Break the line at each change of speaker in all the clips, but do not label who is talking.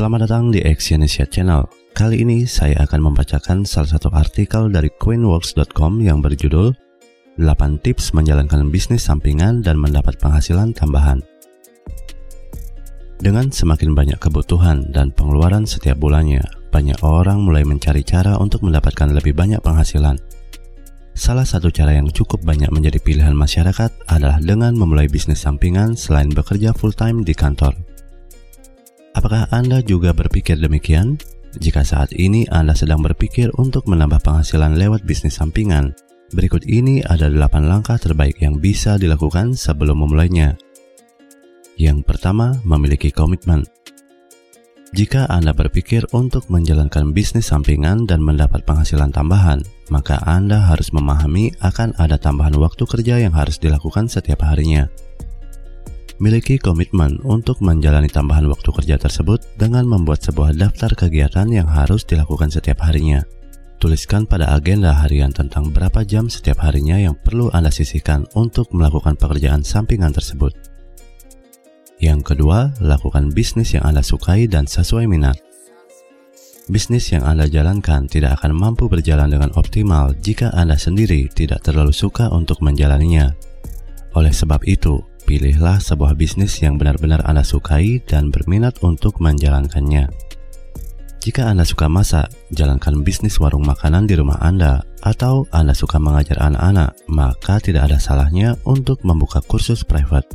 Selamat datang di Exyonesia Channel. Kali ini saya akan membacakan salah satu artikel dari Queenworks.com yang berjudul 8 tips menjalankan bisnis sampingan dan mendapat penghasilan tambahan. Dengan semakin banyak kebutuhan dan pengeluaran setiap bulannya, banyak orang mulai mencari cara untuk mendapatkan lebih banyak penghasilan. Salah satu cara yang cukup banyak menjadi pilihan masyarakat adalah dengan memulai bisnis sampingan selain bekerja full-time di kantor. Apakah Anda juga berpikir demikian? Jika saat ini Anda sedang berpikir untuk menambah penghasilan lewat bisnis sampingan, berikut ini ada 8 langkah terbaik yang bisa dilakukan sebelum memulainya. Yang pertama, memiliki komitmen. Jika Anda berpikir untuk menjalankan bisnis sampingan dan mendapat penghasilan tambahan, maka Anda harus memahami akan ada tambahan waktu kerja yang harus dilakukan setiap harinya miliki komitmen untuk menjalani tambahan waktu kerja tersebut dengan membuat sebuah daftar kegiatan yang harus dilakukan setiap harinya. Tuliskan pada agenda harian tentang berapa jam setiap harinya yang perlu Anda sisihkan untuk melakukan pekerjaan sampingan tersebut. Yang kedua, lakukan bisnis yang Anda sukai dan sesuai minat. Bisnis yang Anda jalankan tidak akan mampu berjalan dengan optimal jika Anda sendiri tidak terlalu suka untuk menjalaninya. Oleh sebab itu, Pilihlah sebuah bisnis yang benar-benar Anda sukai dan berminat untuk menjalankannya. Jika Anda suka masak, jalankan bisnis warung makanan di rumah Anda, atau Anda suka mengajar anak-anak, maka tidak ada salahnya untuk membuka kursus private.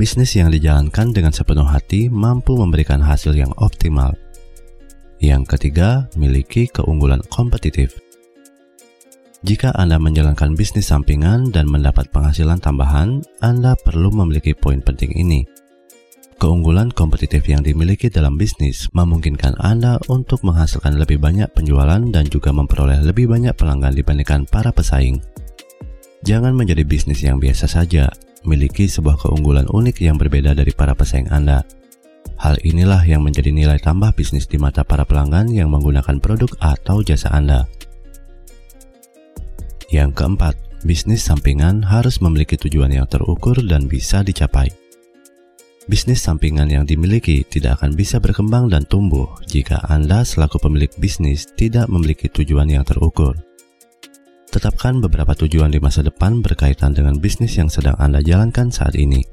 Bisnis yang dijalankan dengan sepenuh hati mampu memberikan hasil yang optimal. Yang ketiga, miliki keunggulan kompetitif. Jika Anda menjalankan bisnis sampingan dan mendapat penghasilan tambahan, Anda perlu memiliki poin penting ini. Keunggulan kompetitif yang dimiliki dalam bisnis memungkinkan Anda untuk menghasilkan lebih banyak penjualan dan juga memperoleh lebih banyak pelanggan dibandingkan para pesaing. Jangan menjadi bisnis yang biasa saja, miliki sebuah keunggulan unik yang berbeda dari para pesaing Anda. Hal inilah yang menjadi nilai tambah bisnis di mata para pelanggan yang menggunakan produk atau jasa Anda. Yang keempat, bisnis sampingan harus memiliki tujuan yang terukur dan bisa dicapai. Bisnis sampingan yang dimiliki tidak akan bisa berkembang dan tumbuh jika Anda selaku pemilik bisnis tidak memiliki tujuan yang terukur. Tetapkan beberapa tujuan di masa depan berkaitan dengan bisnis yang sedang Anda jalankan saat ini.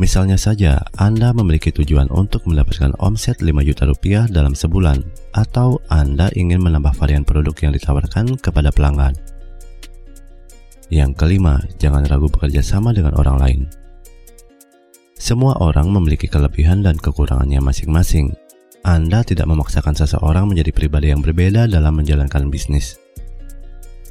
Misalnya saja, Anda memiliki tujuan untuk mendapatkan omset 5 juta rupiah dalam sebulan, atau Anda ingin menambah varian produk yang ditawarkan kepada pelanggan. Yang kelima, jangan ragu bekerja sama dengan orang lain. Semua orang memiliki kelebihan dan kekurangannya masing-masing. Anda tidak memaksakan seseorang menjadi pribadi yang berbeda dalam menjalankan bisnis.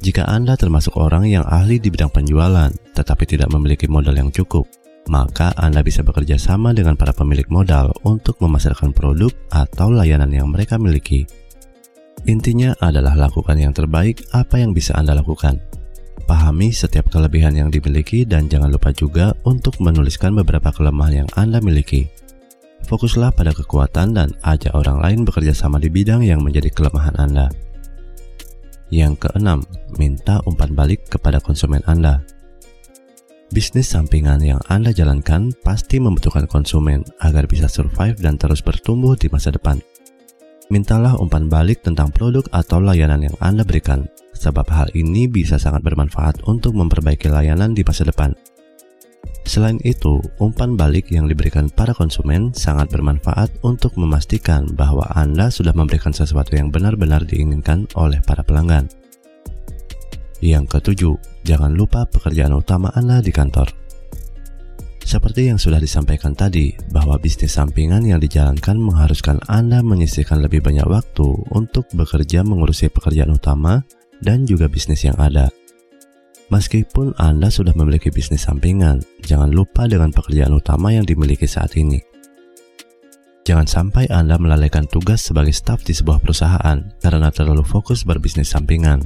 Jika Anda termasuk orang yang ahli di bidang penjualan, tetapi tidak memiliki modal yang cukup, maka Anda bisa bekerja sama dengan para pemilik modal untuk memasarkan produk atau layanan yang mereka miliki. Intinya adalah lakukan yang terbaik apa yang bisa Anda lakukan. Pahami setiap kelebihan yang dimiliki dan jangan lupa juga untuk menuliskan beberapa kelemahan yang Anda miliki. Fokuslah pada kekuatan dan ajak orang lain bekerja sama di bidang yang menjadi kelemahan Anda. Yang keenam, minta umpan balik kepada konsumen Anda. Bisnis sampingan yang Anda jalankan pasti membutuhkan konsumen agar bisa survive dan terus bertumbuh di masa depan. Mintalah umpan balik tentang produk atau layanan yang Anda berikan, sebab hal ini bisa sangat bermanfaat untuk memperbaiki layanan di masa depan. Selain itu, umpan balik yang diberikan para konsumen sangat bermanfaat untuk memastikan bahwa Anda sudah memberikan sesuatu yang benar-benar diinginkan oleh para pelanggan. Yang ketujuh, jangan lupa pekerjaan utama Anda di kantor. Seperti yang sudah disampaikan tadi, bahwa bisnis sampingan yang dijalankan mengharuskan Anda menyisihkan lebih banyak waktu untuk bekerja mengurusi pekerjaan utama dan juga bisnis yang ada. Meskipun Anda sudah memiliki bisnis sampingan, jangan lupa dengan pekerjaan utama yang dimiliki saat ini. Jangan sampai Anda melalaikan tugas sebagai staf di sebuah perusahaan karena terlalu fokus berbisnis sampingan.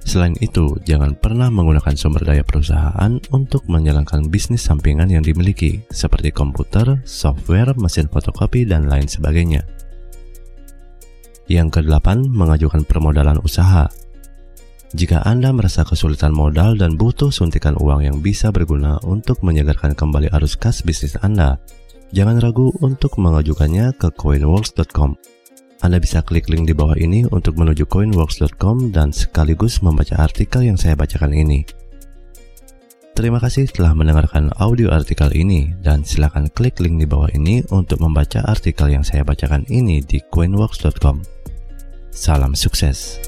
Selain itu, jangan pernah menggunakan sumber daya perusahaan untuk menjalankan bisnis sampingan yang dimiliki, seperti komputer, software, mesin fotokopi, dan lain sebagainya. Yang kedelapan, mengajukan permodalan usaha. Jika Anda merasa kesulitan modal dan butuh suntikan uang yang bisa berguna untuk menyegarkan kembali arus kas bisnis Anda, Jangan ragu untuk mengajukannya ke coinworks.com. Anda bisa klik link di bawah ini untuk menuju coinworks.com dan sekaligus membaca artikel yang saya bacakan ini. Terima kasih telah mendengarkan audio artikel ini dan silakan klik link di bawah ini untuk membaca artikel yang saya bacakan ini di coinworks.com. Salam sukses.